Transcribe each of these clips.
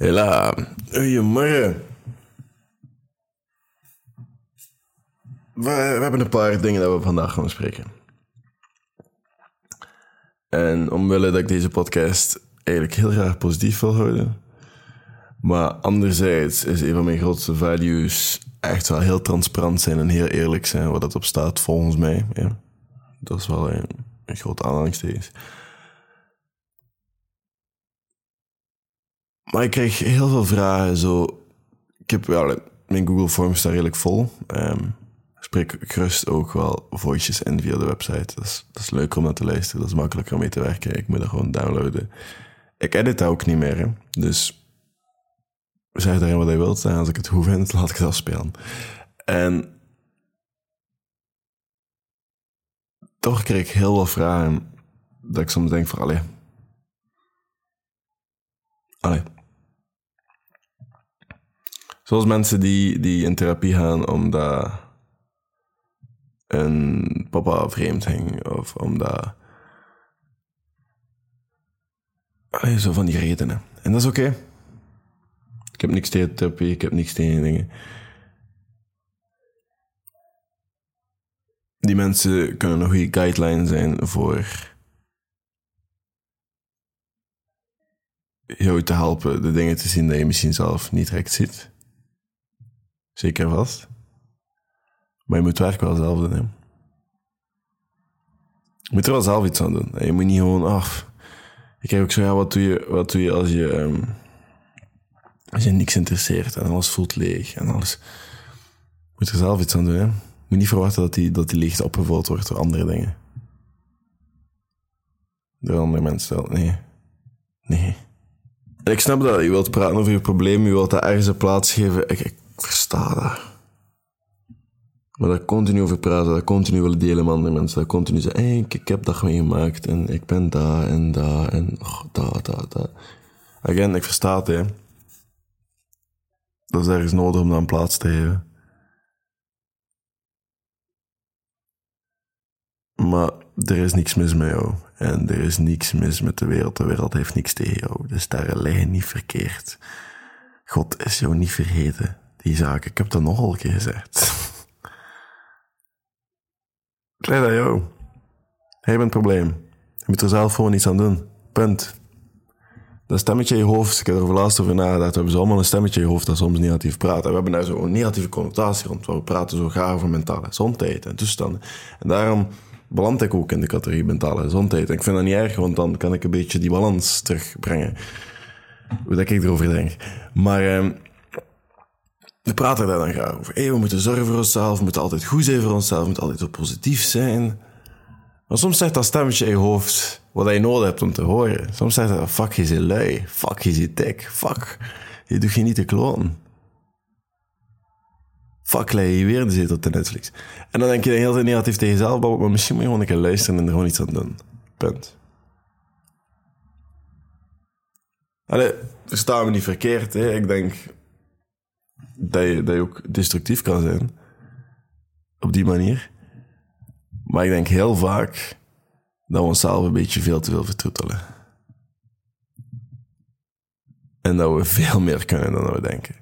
Hela, goedemorgen. We, we hebben een paar dingen dat we vandaag gaan bespreken. En omwille dat ik deze podcast eigenlijk heel graag positief wil houden. Maar anderzijds is een van mijn grootste values echt wel heel transparant zijn en heel eerlijk zijn, wat dat op staat volgens mij. Ja. Dat is wel een, groot aanhalingstekens. Maar ik krijg heel veel vragen. Zo. Ik heb, ja, mijn Google Forms staat redelijk vol. Um, spreek gerust ook wel voices in via de website. Dat is, leuk om naar te luisteren. Dat is makkelijker om mee te werken. Ik moet dat gewoon downloaden. Ik edit dat ook niet meer. Dus zeg daarin wat hij wilt. En als ik het goed vind, laat ik het afspelen. En toch krijg ik heel veel vragen dat ik soms denk van, allee. Allee. Zoals mensen die, die in therapie gaan omdat een papa vreemd ging of omdat... Allee, zo van die redenen. En dat is oké. Ik heb niks tegen therapie, ik heb niks tegen dingen. Die mensen kunnen een goede guideline zijn voor jou te helpen de dingen te zien dat je misschien zelf niet direct ziet. Zeker vast. Maar je moet het werk wel zelf doen. Hè. Je moet er wel zelf iets aan doen. Je moet niet gewoon af. Ik krijg ook zo, ja, wat doe je, wat doe je als je, um, als je niks interesseert en alles voelt leeg en alles. Je moet er zelf iets aan doen. Hè. Je moet niet verwachten dat die, dat die leegte opgevuld wordt door andere dingen. Door andere mensen. Nee. Nee. Ik snap dat. Je wilt praten over je probleem, je wilt dat ergens een plaats geven. Ik versta dat. Maar daar continu over praten, dat continu willen delen met andere mensen. Dat continu zeggen, ik, heb dat meegemaakt en ik ben daar en daar en oh, daar, daar, daar. Again, ik versta het, hè. Dat is ergens nodig om dat een plaats te geven. Maar er is niks mis met jou. En er is niks mis met de wereld. De wereld heeft niks tegen jou. Dus daar lig je niet verkeerd. God is jou niet vergeten. Die zaak. Ik heb dat nogal een keer gezegd. Aan jou. Hij bent het probleem. Je moet er zelf gewoon iets aan doen. Punt. Dat stemmetje in je hoofd, ik heb er laatst over nagedacht. We hebben allemaal een stemmetje in je hoofd dat soms negatief praat. En we hebben daar zo'n negatieve connotatie rond. We praten zo graag over mentale gezondheid en toestanden. En daarom beland ik ook in de categorie mentale gezondheid. En ik vind dat niet erg, want dan kan ik een beetje die balans terugbrengen. Hoe dat ik erover denk. Maar eh, we praten daar dan graag over. We moeten zorgen voor onszelf, we moeten altijd goed zijn voor onszelf, we moeten altijd positief zijn. Maar soms zegt dat stemmetje in je hoofd wat je nodig hebt om te horen. Soms zegt dat, fuck, je zit lui. Fuck, je zit dik. Fuck, je doet je niet te kloten. Fuck, lei je weer de zetel op de Netflix. En dan denk je heel negatief tegen jezelf, maar misschien moet je gewoon een keer luisteren en er gewoon iets aan doen. Punt. Allee, verstaan we niet verkeerd, hè. Ik denk dat je, dat je ook destructief kan zijn. Op die manier. Maar ik denk heel vaak dat we onszelf een beetje veel te veel vertroetelen. En dat we veel meer kunnen dan we denken.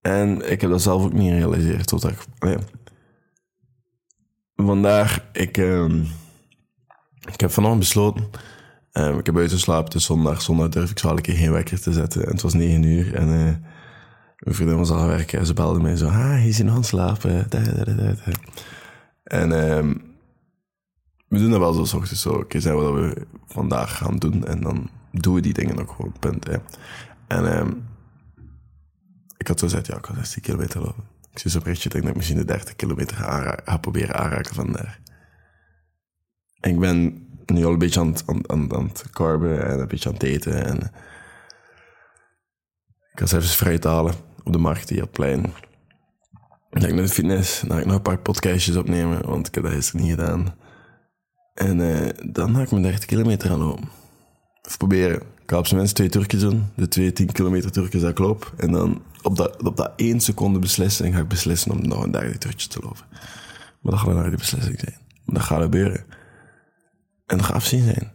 En ik heb dat zelf ook niet gerealiseerd tot ik. Vandaar, ik, uh, ik heb vanochtend besloten. Uh, ik heb buiten slapen, dus zondag. Zondag durf ik zo een keer geen wekker te zetten. En het was negen uur. En uh, mijn vriendin was al werken. En ze belde mij zo: Ah, je is nog aan het slapen. En uh, we doen dat wel zo ochtends zo. Oké, zeggen wat we vandaag gaan doen. En dan doen we die dingen ook gewoon. Punt. Hè. En ehm, ik had zo gezegd, ja, ik ga 16 kilometer lopen. Ik zie zo'n berichtje dat ik misschien de 30 kilometer ga, ga proberen aanraken vandaag. En ik ben nu al een beetje aan aan, aan, aan het carben en een beetje aan het eten. En ik ga zelfs vrij halen op de markt hier op het plein. Dan ga ik naar de fitness, dan ga ik nog een paar podcastjes opnemen, want ik heb dat gisteren niet gedaan. En uh, dan ga ik mijn 30 kilometer aan lopen. Of proberen. Ik ga op zijn minst twee turkjes doen. De twee 10 kilometer turkjes dat ik loop. En dan op dat, op dat één seconde beslissen. En ga ik beslissen om nog een derde turkje te lopen. Maar dat gaat een harde beslissing zijn. Dat gaat gebeuren. En dat gaat afzien zijn.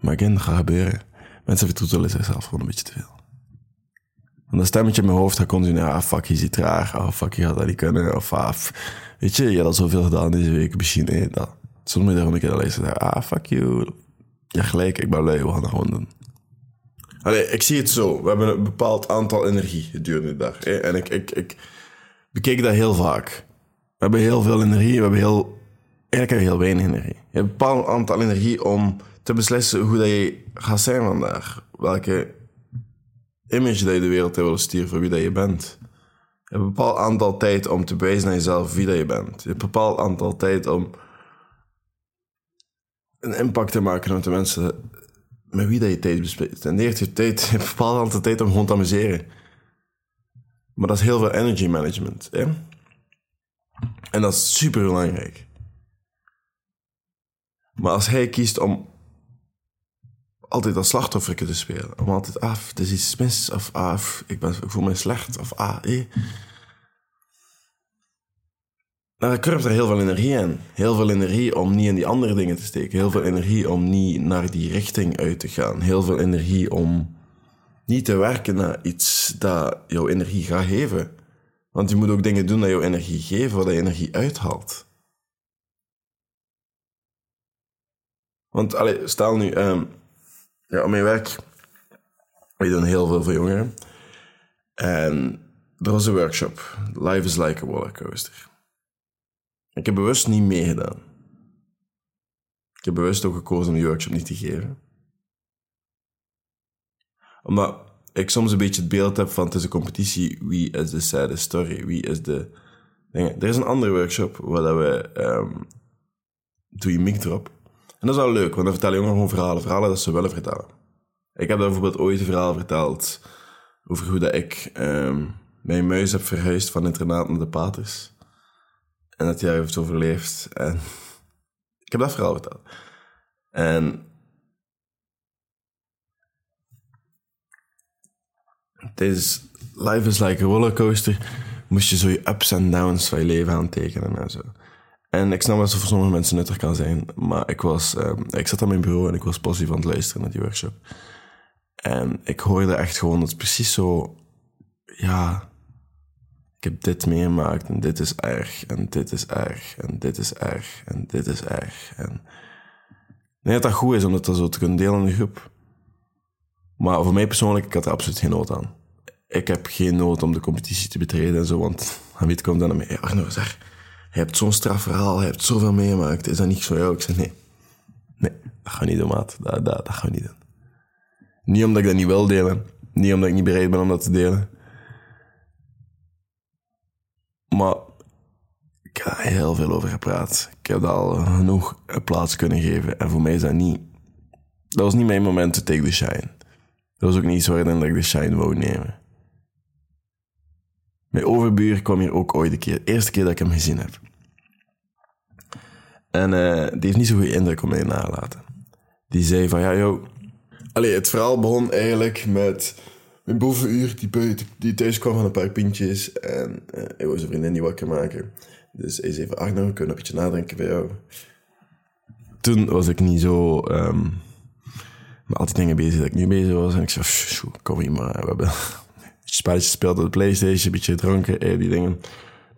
Maar again, dat gaat gebeuren. Mensen vertroetelen zichzelf gewoon een beetje te veel. En dat stemmetje in mijn hoofd gaat continu, ah fuck, je ziet raar, ah fuck, je gaat dat niet kunnen, of ah, weet je, je had al zoveel gedaan deze week, misschien, nee, dat. Soms moet je gewoon een keer luisteren, ah fuck you, ja gelijk, ik ben lui, we gaan dat gewoon doen. Allee, ik zie het zo, we hebben een bepaald aantal energie gedurende de dag. En ik, ik, ik bekijk dat heel vaak. We hebben heel veel energie, we hebben heel, eigenlijk hebben we heel weinig energie. Je hebt een bepaald aantal energie om te beslissen hoe dat je gaat zijn vandaag. Welke image dat je de wereld wil sturen voor wie dat je bent. Je hebt een bepaald aantal tijd om te bewijzen aan jezelf wie dat je bent. Je hebt een bepaald aantal tijd om een impact te maken op de mensen met wie dat je tijd. En je tijd, je hebt een bepaald aantal tijd om gewoon te amuseren. Maar dat is heel veel energy management. Hè? En dat is super belangrijk. Maar als hij kiest om altijd dat slachtoffer te spelen. Om altijd, af, het is iets mis, of af, ik, ben, ik voel me slecht, of ah, eh. Dan kruipt er heel veel energie in. Heel veel energie om niet in die andere dingen te steken. Heel veel energie om niet naar die richting uit te gaan. Heel veel energie om niet te werken naar iets dat jouw energie gaat geven. Want je moet ook dingen doen dat jouw energie geven, waar je energie uithaalt. Want, allez, stel nu, um, ja, op mijn werk, we doen heel veel voor jongeren. En er was een workshop, Life is like a rollercoaster. Ik heb bewust niet meegedaan. Ik heb bewust ook gekozen om die workshop niet te geven. Omdat ik soms een beetje het beeld heb van het is een competitie, wie is de sad story, wie is de... Er is een andere workshop waar we... Um, doe je mic erop. En dat is wel leuk, want dan vertellen jongeren gewoon verhalen. Verhalen dat ze willen vertellen. Ik heb bijvoorbeeld ooit een verhaal verteld over hoe dat ik um, mijn muis heb verhuisd van internaat naar de paters. En dat hij heeft overleefd. En ik heb dat verhaal verteld. En tijdens Life is like a rollercoaster moest je zo je ups en downs van je leven aantekenen en zo. En ik snap dat het voor sommige mensen nuttig kan zijn, maar ik, was, uh, ik zat aan mijn bureau en ik was positief aan het luisteren naar die workshop. En ik hoorde echt gewoon, dat het precies zo, ja, ik heb dit meegemaakt en dit is erg en dit is erg en dit is erg en dit is erg. En denk dat dat goed is om dat zo te kunnen delen in de groep. Maar voor mij persoonlijk, ik had er absoluut geen nood aan. Ik heb geen nood om de competitie te betreden en zo, want dan weet komt dan naar mij, Arno, zeg, hebt zo'n straf verhaal, je hebt zoveel meegemaakt, is dat niet zo jou? Ik zeg, nee, nee, dat ga we niet doen, maat. Dat, gaan we niet doen. Niet omdat ik dat niet wil delen, niet omdat ik niet bereid ben om dat te delen, maar ik heb daar heel veel over gepraat. Ik heb al genoeg plaats kunnen geven. En voor mij is dat niet... Dat was niet mijn moment to take the shine. Dat was ook niet zo dat ik de shine wou nemen. Mijn overbuur kwam hier ook ooit een keer. De eerste keer dat ik hem gezien heb. En uh, die heeft niet zo'n goede indruk op mij nalaten. Die zei van, ja joh... Allee, het verhaal begon eigenlijk met mijn bovenuur die, die thuis kwam van een paar pintjes. En uh, hij wou zijn vriendin niet wakker maken. Dus hij zei van, ach nou, we kunnen een beetje nadenken bij jou. Toen was ik niet zo... Um, met altijd dingen bezig dat ik nu bezig was. En ik zei, kom hier maar. We hebben spelletjes gespeeld op de Playstation, een beetje gedronken, eh, die dingen.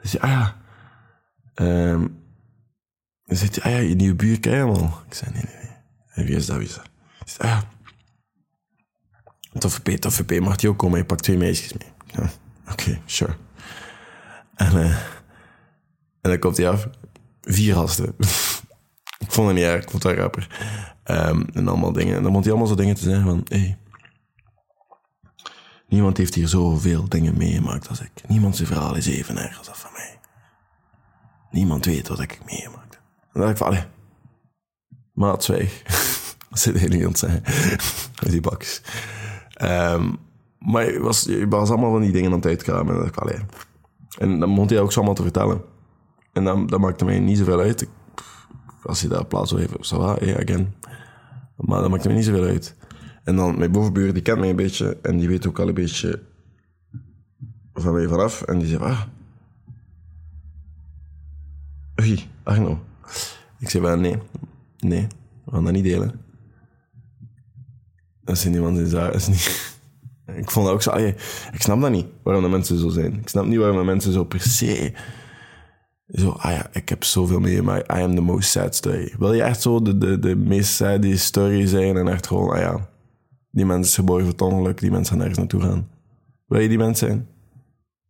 Dus ja, ah ja. Um, dan ah ja, je nieuwe buur ken. Ik zei, nee, nee, nee. En wie is dat, wie is dat? Hij zei, ah ja. Toffe P, Toffe P, mag die ook komen? Je pakt twee meisjes mee. Ja, oké, sure. En, uh, en dan komt hij af. Vier gasten. ik vond het niet erg, ik vond het wel rapper. Um, en allemaal dingen. En dan moet hij allemaal zo dingen te zeggen van... Hey, niemand heeft hier zoveel dingen meegemaakt als ik. Niemand zijn verhaal is even erg als dat van mij. Niemand weet wat ik meegemaakt. En dan dacht ik van... Allee, maat, zwijg. Wat zit hij niet aan? Met die bakjes. Um, maar je was, je was allemaal van die dingen aan het uitkramen. En, dat, allee. en dan mocht hij ook zo allemaal te vertellen. En dan, dat maakte mij niet zoveel uit. Ik, als je daar plaats wil geven, zo va, yeah, again. Maar dat maakte mij niet zoveel uit. En dan mijn bovenbuur, die kent mij een beetje. En die weet ook al een beetje van mij vanaf. En die zei, ah... Oei, Arno. Ik zei, well, nee. Nee, we gaan dat niet delen. Dat is niemand in zaak. is niet... Ik vond dat ook zo... allee, ik snap dat niet, waarom de mensen zo zijn. Ik snap niet waarom de mensen zo per se... Zo, ah ja, ik heb zoveel meegemaakt. I am the most sad story. Wil je echt zo de, de, de meest sad story zijn en echt gewoon, ah ja, die mensen is geboren voor het ongeluk, die mensen gaan nergens naartoe gaan. Wil je die mensen zijn?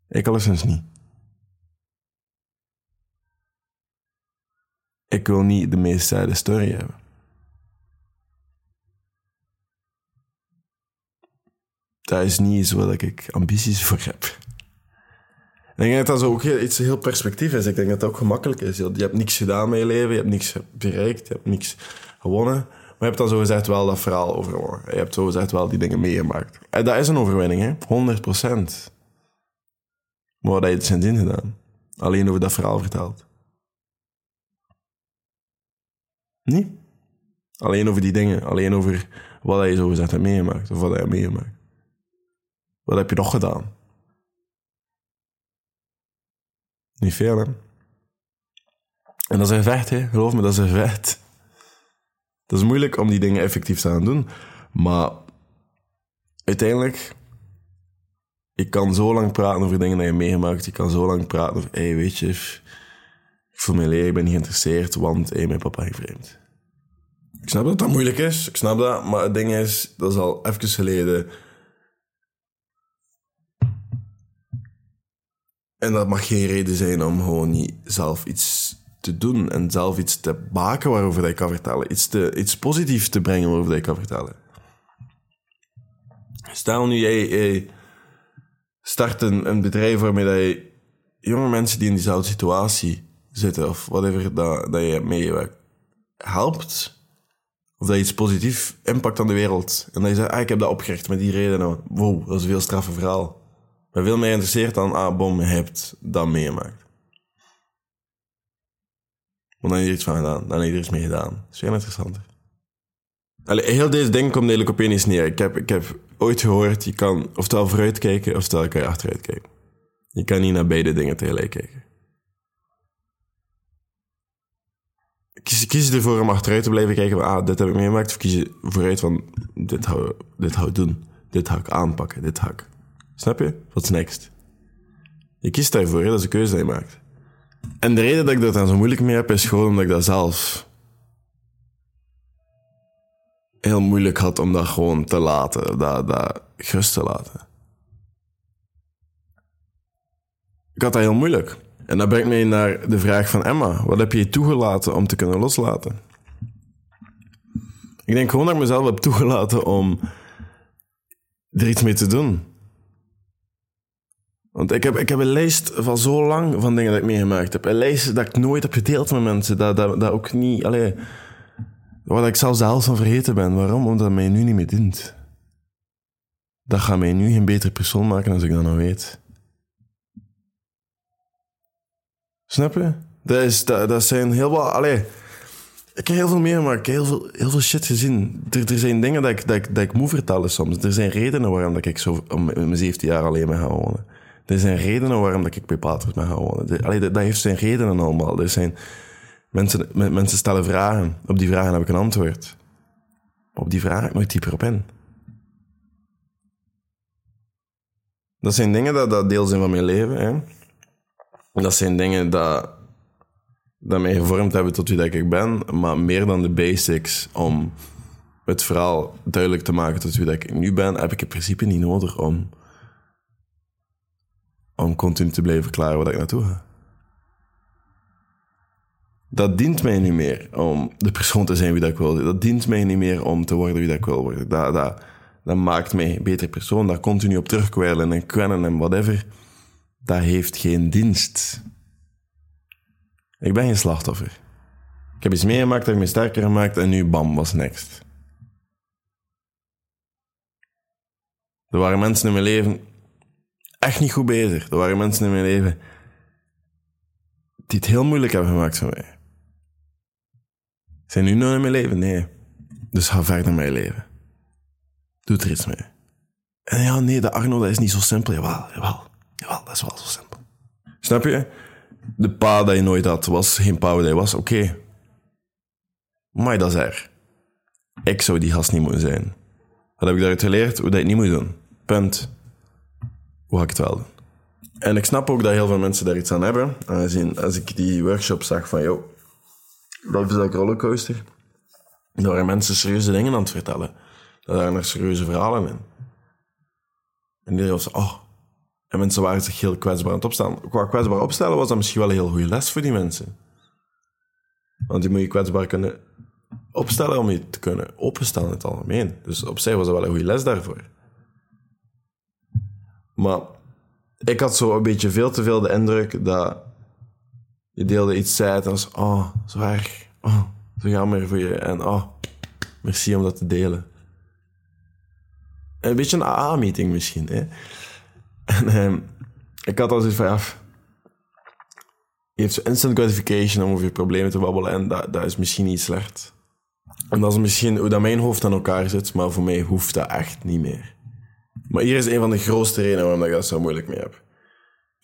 Ik alleszins niet. Ik wil niet de meest sad story hebben. Dat is niet iets waar ik ambities voor heb. Ik denk dat dat ook iets heel perspectief is. Ik denk dat dat ook gemakkelijk is. Je hebt niks gedaan met je leven, je hebt niks bereikt, je hebt niks gewonnen. Maar je hebt dan zo gezegd wel dat verhaal overwonnen. Je hebt zo gezegd wel die dingen meegemaakt. En dat is een overwinning, hè? 100 procent. Maar wat heb je sindsdien gedaan? Alleen over dat verhaal verteld. Niet? Alleen over die dingen. Alleen over wat je zo gezegd hebt meegemaakt. Of wat je hebt meegemaakt. Wat heb je nog gedaan? Niet veel, hè? En dat is een vecht, hè? Geloof me, dat is een vecht. Het is moeilijk om die dingen effectief te gaan doen. Maar uiteindelijk, ik kan zo lang praten over dingen die je meegemaakt. Je kan zo lang praten over, hey, weet je, ik voel me leeg, ik ben niet geïnteresseerd, want hé, mijn papa is vreemd. Ik snap dat dat moeilijk is, ik snap dat. Maar het ding is, dat is al even geleden En dat mag geen reden zijn om gewoon niet zelf iets te doen en zelf iets te maken waarover je kan vertellen. Iets, te, iets positiefs te brengen waarover je kan vertellen. Stel nu, jij, start een, een bedrijf waarmee dat je jonge mensen die in diezelfde situatie zitten, of whatever dat, dat je mee helpt, of dat je iets positief impact aan de wereld. En dat je zegt, ah, ik heb dat opgericht met die reden. Wow, dat is een veel straffe verhaal ben veel meer geïnteresseerd dan, ah, je hebt dat meegemaakt. Want dan je er iets van gedaan. Dan je er iets mee gedaan. Dat is veel interessanter. Allee, heel deze ding komt eigenlijk op één neer. Ik heb, ik heb ooit gehoord, je kan oftewel vooruit kijken, oftewel kan je achteruit kijken. Je kan niet naar beide dingen tegelijk kijken. Kies, kies je ervoor om achteruit te blijven kijken van, ah, dit heb ik meegemaakt, of kies je vooruit van, dit hou, dit hou doen, dit ga ik aanpakken, dit ga ik Snap je? What's next? Je kiest daarvoor, dat is een keuze die je maakt. En de reden dat ik dat dan zo moeilijk mee heb, is gewoon omdat ik dat zelf heel moeilijk had om dat gewoon te laten, dat, dat gerust te laten. Ik had dat heel moeilijk. En dat brengt mij naar de vraag van Emma. Wat heb je toegelaten om te kunnen loslaten? Ik denk gewoon dat ik mezelf heb toegelaten om er iets mee te doen. Want ik heb, ik heb een lijst van zo lang van dingen dat ik meegemaakt heb. Een lijst dat ik nooit heb gedeeld met mensen. Dat, dat, dat ook niet... Allee, waar ik zelfs zelf van vergeten ben. Waarom? Omdat het mij nu niet meer dient. Dat gaat mij nu geen betere persoon maken als ik dat nou weet. Snap je? Dat, is, dat, dat zijn heel wat... Allee, ik heb heel veel meegemaakt. Ik heb heel veel, heel veel shit gezien. Er, er zijn dingen dat ik, dat, ik, dat ik moet vertellen soms. Er zijn redenen waarom dat ik zo om mijn 17 jaar alleen ben gaan wonen. Er zijn redenen waarom dat ik bij Paters ben gaan wonen. Dat, heeft zijn redenen allemaal. Er zijn mensen, mensen stellen vragen. Op die vragen heb ik een antwoord. op die vragen ik nog dieper op in. Dat zijn dingen dat, dat deel zijn van mijn leven. Hè. Dat zijn dingen dat, dat mij gevormd hebben tot wie dat ik ben. Maar meer dan de basics om het verhaal duidelijk te maken tot wie dat ik nu ben, heb ik in principe niet nodig om om continu te blijven verklaren waar ik naartoe ga. Dat dient mij niet meer om de persoon te zijn wie dat ik wil. Dat dient mij niet meer om te worden wie dat ik wil worden. Dat, dat, dat maakt mij een betere persoon. Daar continu op terugkwijlen en kwennen en whatever. Dat heeft geen dienst. Ik ben geen slachtoffer. Ik heb iets meegemaakt, heb me sterker gemaakt en nu bam, was next. Er waren mensen in mijn leven echt niet goed bezig. Er waren mensen in mijn leven die het heel moeilijk hebben gemaakt voor mij. Zijn nu nog in mijn leven? Nee. Dus ga verder met je leven. Doe er iets mee. En ja, nee, de Arno, is niet zo simpel. Jawel, jawel. Jawel, dat is wel zo simpel. Snap je? De pa dat je nooit had, was geen pa dat je was. Oké. Okay. Maar dat is er. Ik zou die gast niet moeten zijn. Wat heb ik daaruit geleerd? Hoe dat je niet moet doen. Punt. Hoe ga ik het wel doen? En ik snap ook dat heel veel mensen daar iets aan hebben. Aangezien, als ik die workshop zag van, joh, dat is een rollercoaster. Daar waren mensen serieuze dingen aan het vertellen. Daar waren er serieuze verhalen in. En iedereen was oh. En mensen waren zich heel kwetsbaar aan het opstellen. Qua kwetsbaar opstellen was dat misschien wel een heel goede les voor die mensen. Want die moet je kwetsbaar kunnen opstellen om je te kunnen openstellen in het algemeen. Dus op zich was dat wel een goede les daarvoor. Maar ik had zo een beetje veel te veel de indruk dat je deelde iets zei als oh, zwaar, oh, zo jammer voor je en oh, merci om dat te delen. Een beetje een AA-meeting misschien. Hè? En ehm, ik had al zoiets van, ja, je hebt zo instant gratification om over je problemen te babbelen en dat, dat is misschien niet slecht. En dat is misschien hoe dat mijn hoofd aan elkaar zit, maar voor mij hoeft dat echt niet meer. Maar hier is een van de grootste redenen waarom ik dat zo moeilijk mee heb.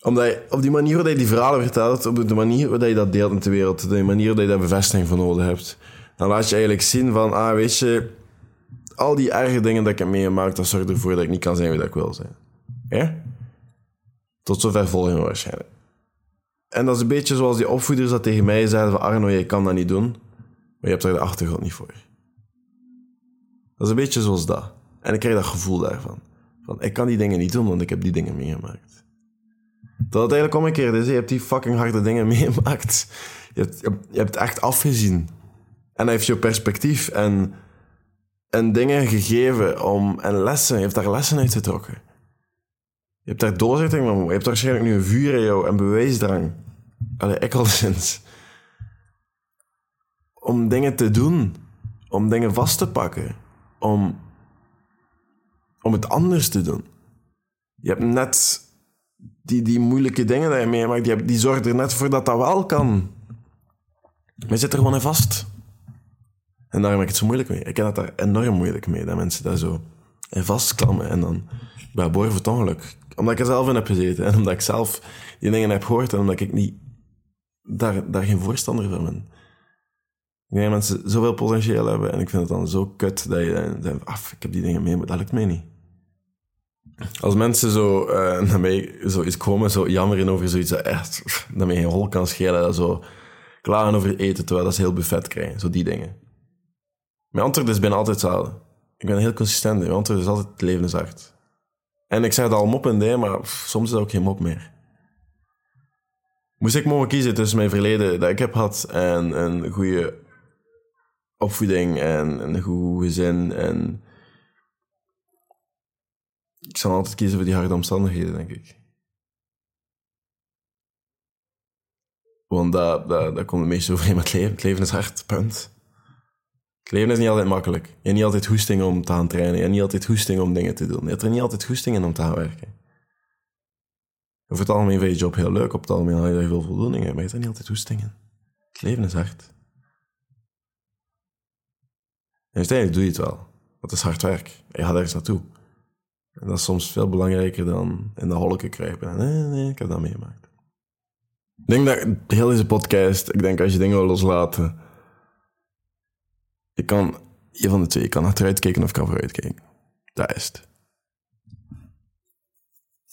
Omdat je, op die manier waarop je die verhalen vertelt, op de manier waarop je dat deelt in de wereld, de manier waarop je daar bevestiging van nodig hebt, dan laat je eigenlijk zien van, ah, weet je, al die erge dingen dat ik heb meegemaakt, dat zorgt ervoor dat ik niet kan zijn wie dat ik wil zijn. Ja? Tot zover volgen we waarschijnlijk. En dat is een beetje zoals die opvoeders dat tegen mij zeiden van Arno, je kan dat niet doen, maar je hebt daar de achtergrond niet voor. Dat is een beetje zoals dat. En ik krijg dat gevoel daarvan. Van, ik kan die dingen niet doen, want ik heb die dingen meegemaakt. Dat het eigenlijk omgekeerd is. Je hebt die fucking harde dingen meegemaakt. Je hebt, je hebt echt afgezien. En hij heeft je perspectief en, en dingen gegeven om, en lessen. Je hebt daar lessen uit getrokken. Je hebt daar doorzetting van. Je hebt waarschijnlijk nu een vuur in jou en bewijsdrang. Allee, ik al sinds. Om dingen te doen. Om dingen vast te pakken. Om, om het anders te doen. Je hebt net die, die moeilijke dingen die je meemaakt, die, die zorgen er net voor dat dat wel kan. Maar zit er gewoon in vast. En daarom heb ik het zo moeilijk mee. Ik heb het daar enorm moeilijk mee, dat mensen daar zo in vastklammen en dan bij boven het ongeluk. Omdat ik er zelf in heb gezeten en omdat ik zelf die dingen heb gehoord en omdat ik niet daar, daar geen voorstander van ben. Ik denk dat mensen zoveel potentieel hebben en ik vind het dan zo kut dat je af, ik heb die dingen mee, maar dat lukt mij niet. Als mensen zo uh, naar mij zo komen, zo jammeren over zoiets dat echt, dat mij geen hol kan schelen, zo klagen over eten, terwijl dat ze heel buffet krijgen, zo die dingen. Mijn antwoord is bijna altijd hetzelfde. Ik ben heel consistent. Mijn antwoord is altijd het leven is hard. En ik zeg het al mop en maar soms is dat ook geen mop meer. Moest ik mogen kiezen tussen mijn verleden dat ik heb gehad en een goede opvoeding en een goed gezin en... Ik zal altijd kiezen voor die harde omstandigheden, denk ik. Want dat, dat, dat komt het meest overeen met het leven. Het leven is hard, punt. Het leven is niet altijd makkelijk. Je hebt niet altijd hoesting om te gaan trainen. Je hebt niet altijd hoesting om dingen te doen. Je hebt er niet altijd hoesting in om te gaan werken. Over het algemeen vind je job heel leuk. Op het algemeen haal je daar veel voldoening maar je hebt er niet altijd hoesting in. Het leven is hard. En uiteindelijk doe je het wel. Dat is hard werk. Je gaat ergens naartoe. En dat is soms veel belangrijker dan in de holken kruipen. Nee, nee, ik heb dat meegemaakt. Ik denk dat heel deze podcast, ik denk als je dingen wil loslaten, je kan, je van de twee, je kan achteruit kijken of kan vooruit kijken. Dat is het.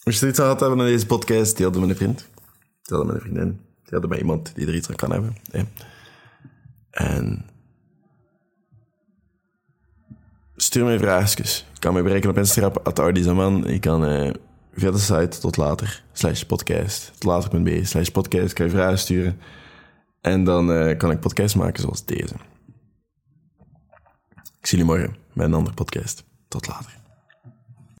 Als je iets aan had hebben in deze podcast, deelde met een vriend. Deelde met een vriendin. Deelde met iemand die er iets aan kan hebben. En stuur mij vraagjes. Kan mij bereiken op Instagram, at Je kan uh, via de site tot later, slash podcast, tot later.be, slash podcast, kan je vragen sturen. En dan uh, kan ik podcasts maken zoals deze. Ik zie jullie morgen bij een andere podcast. Tot later.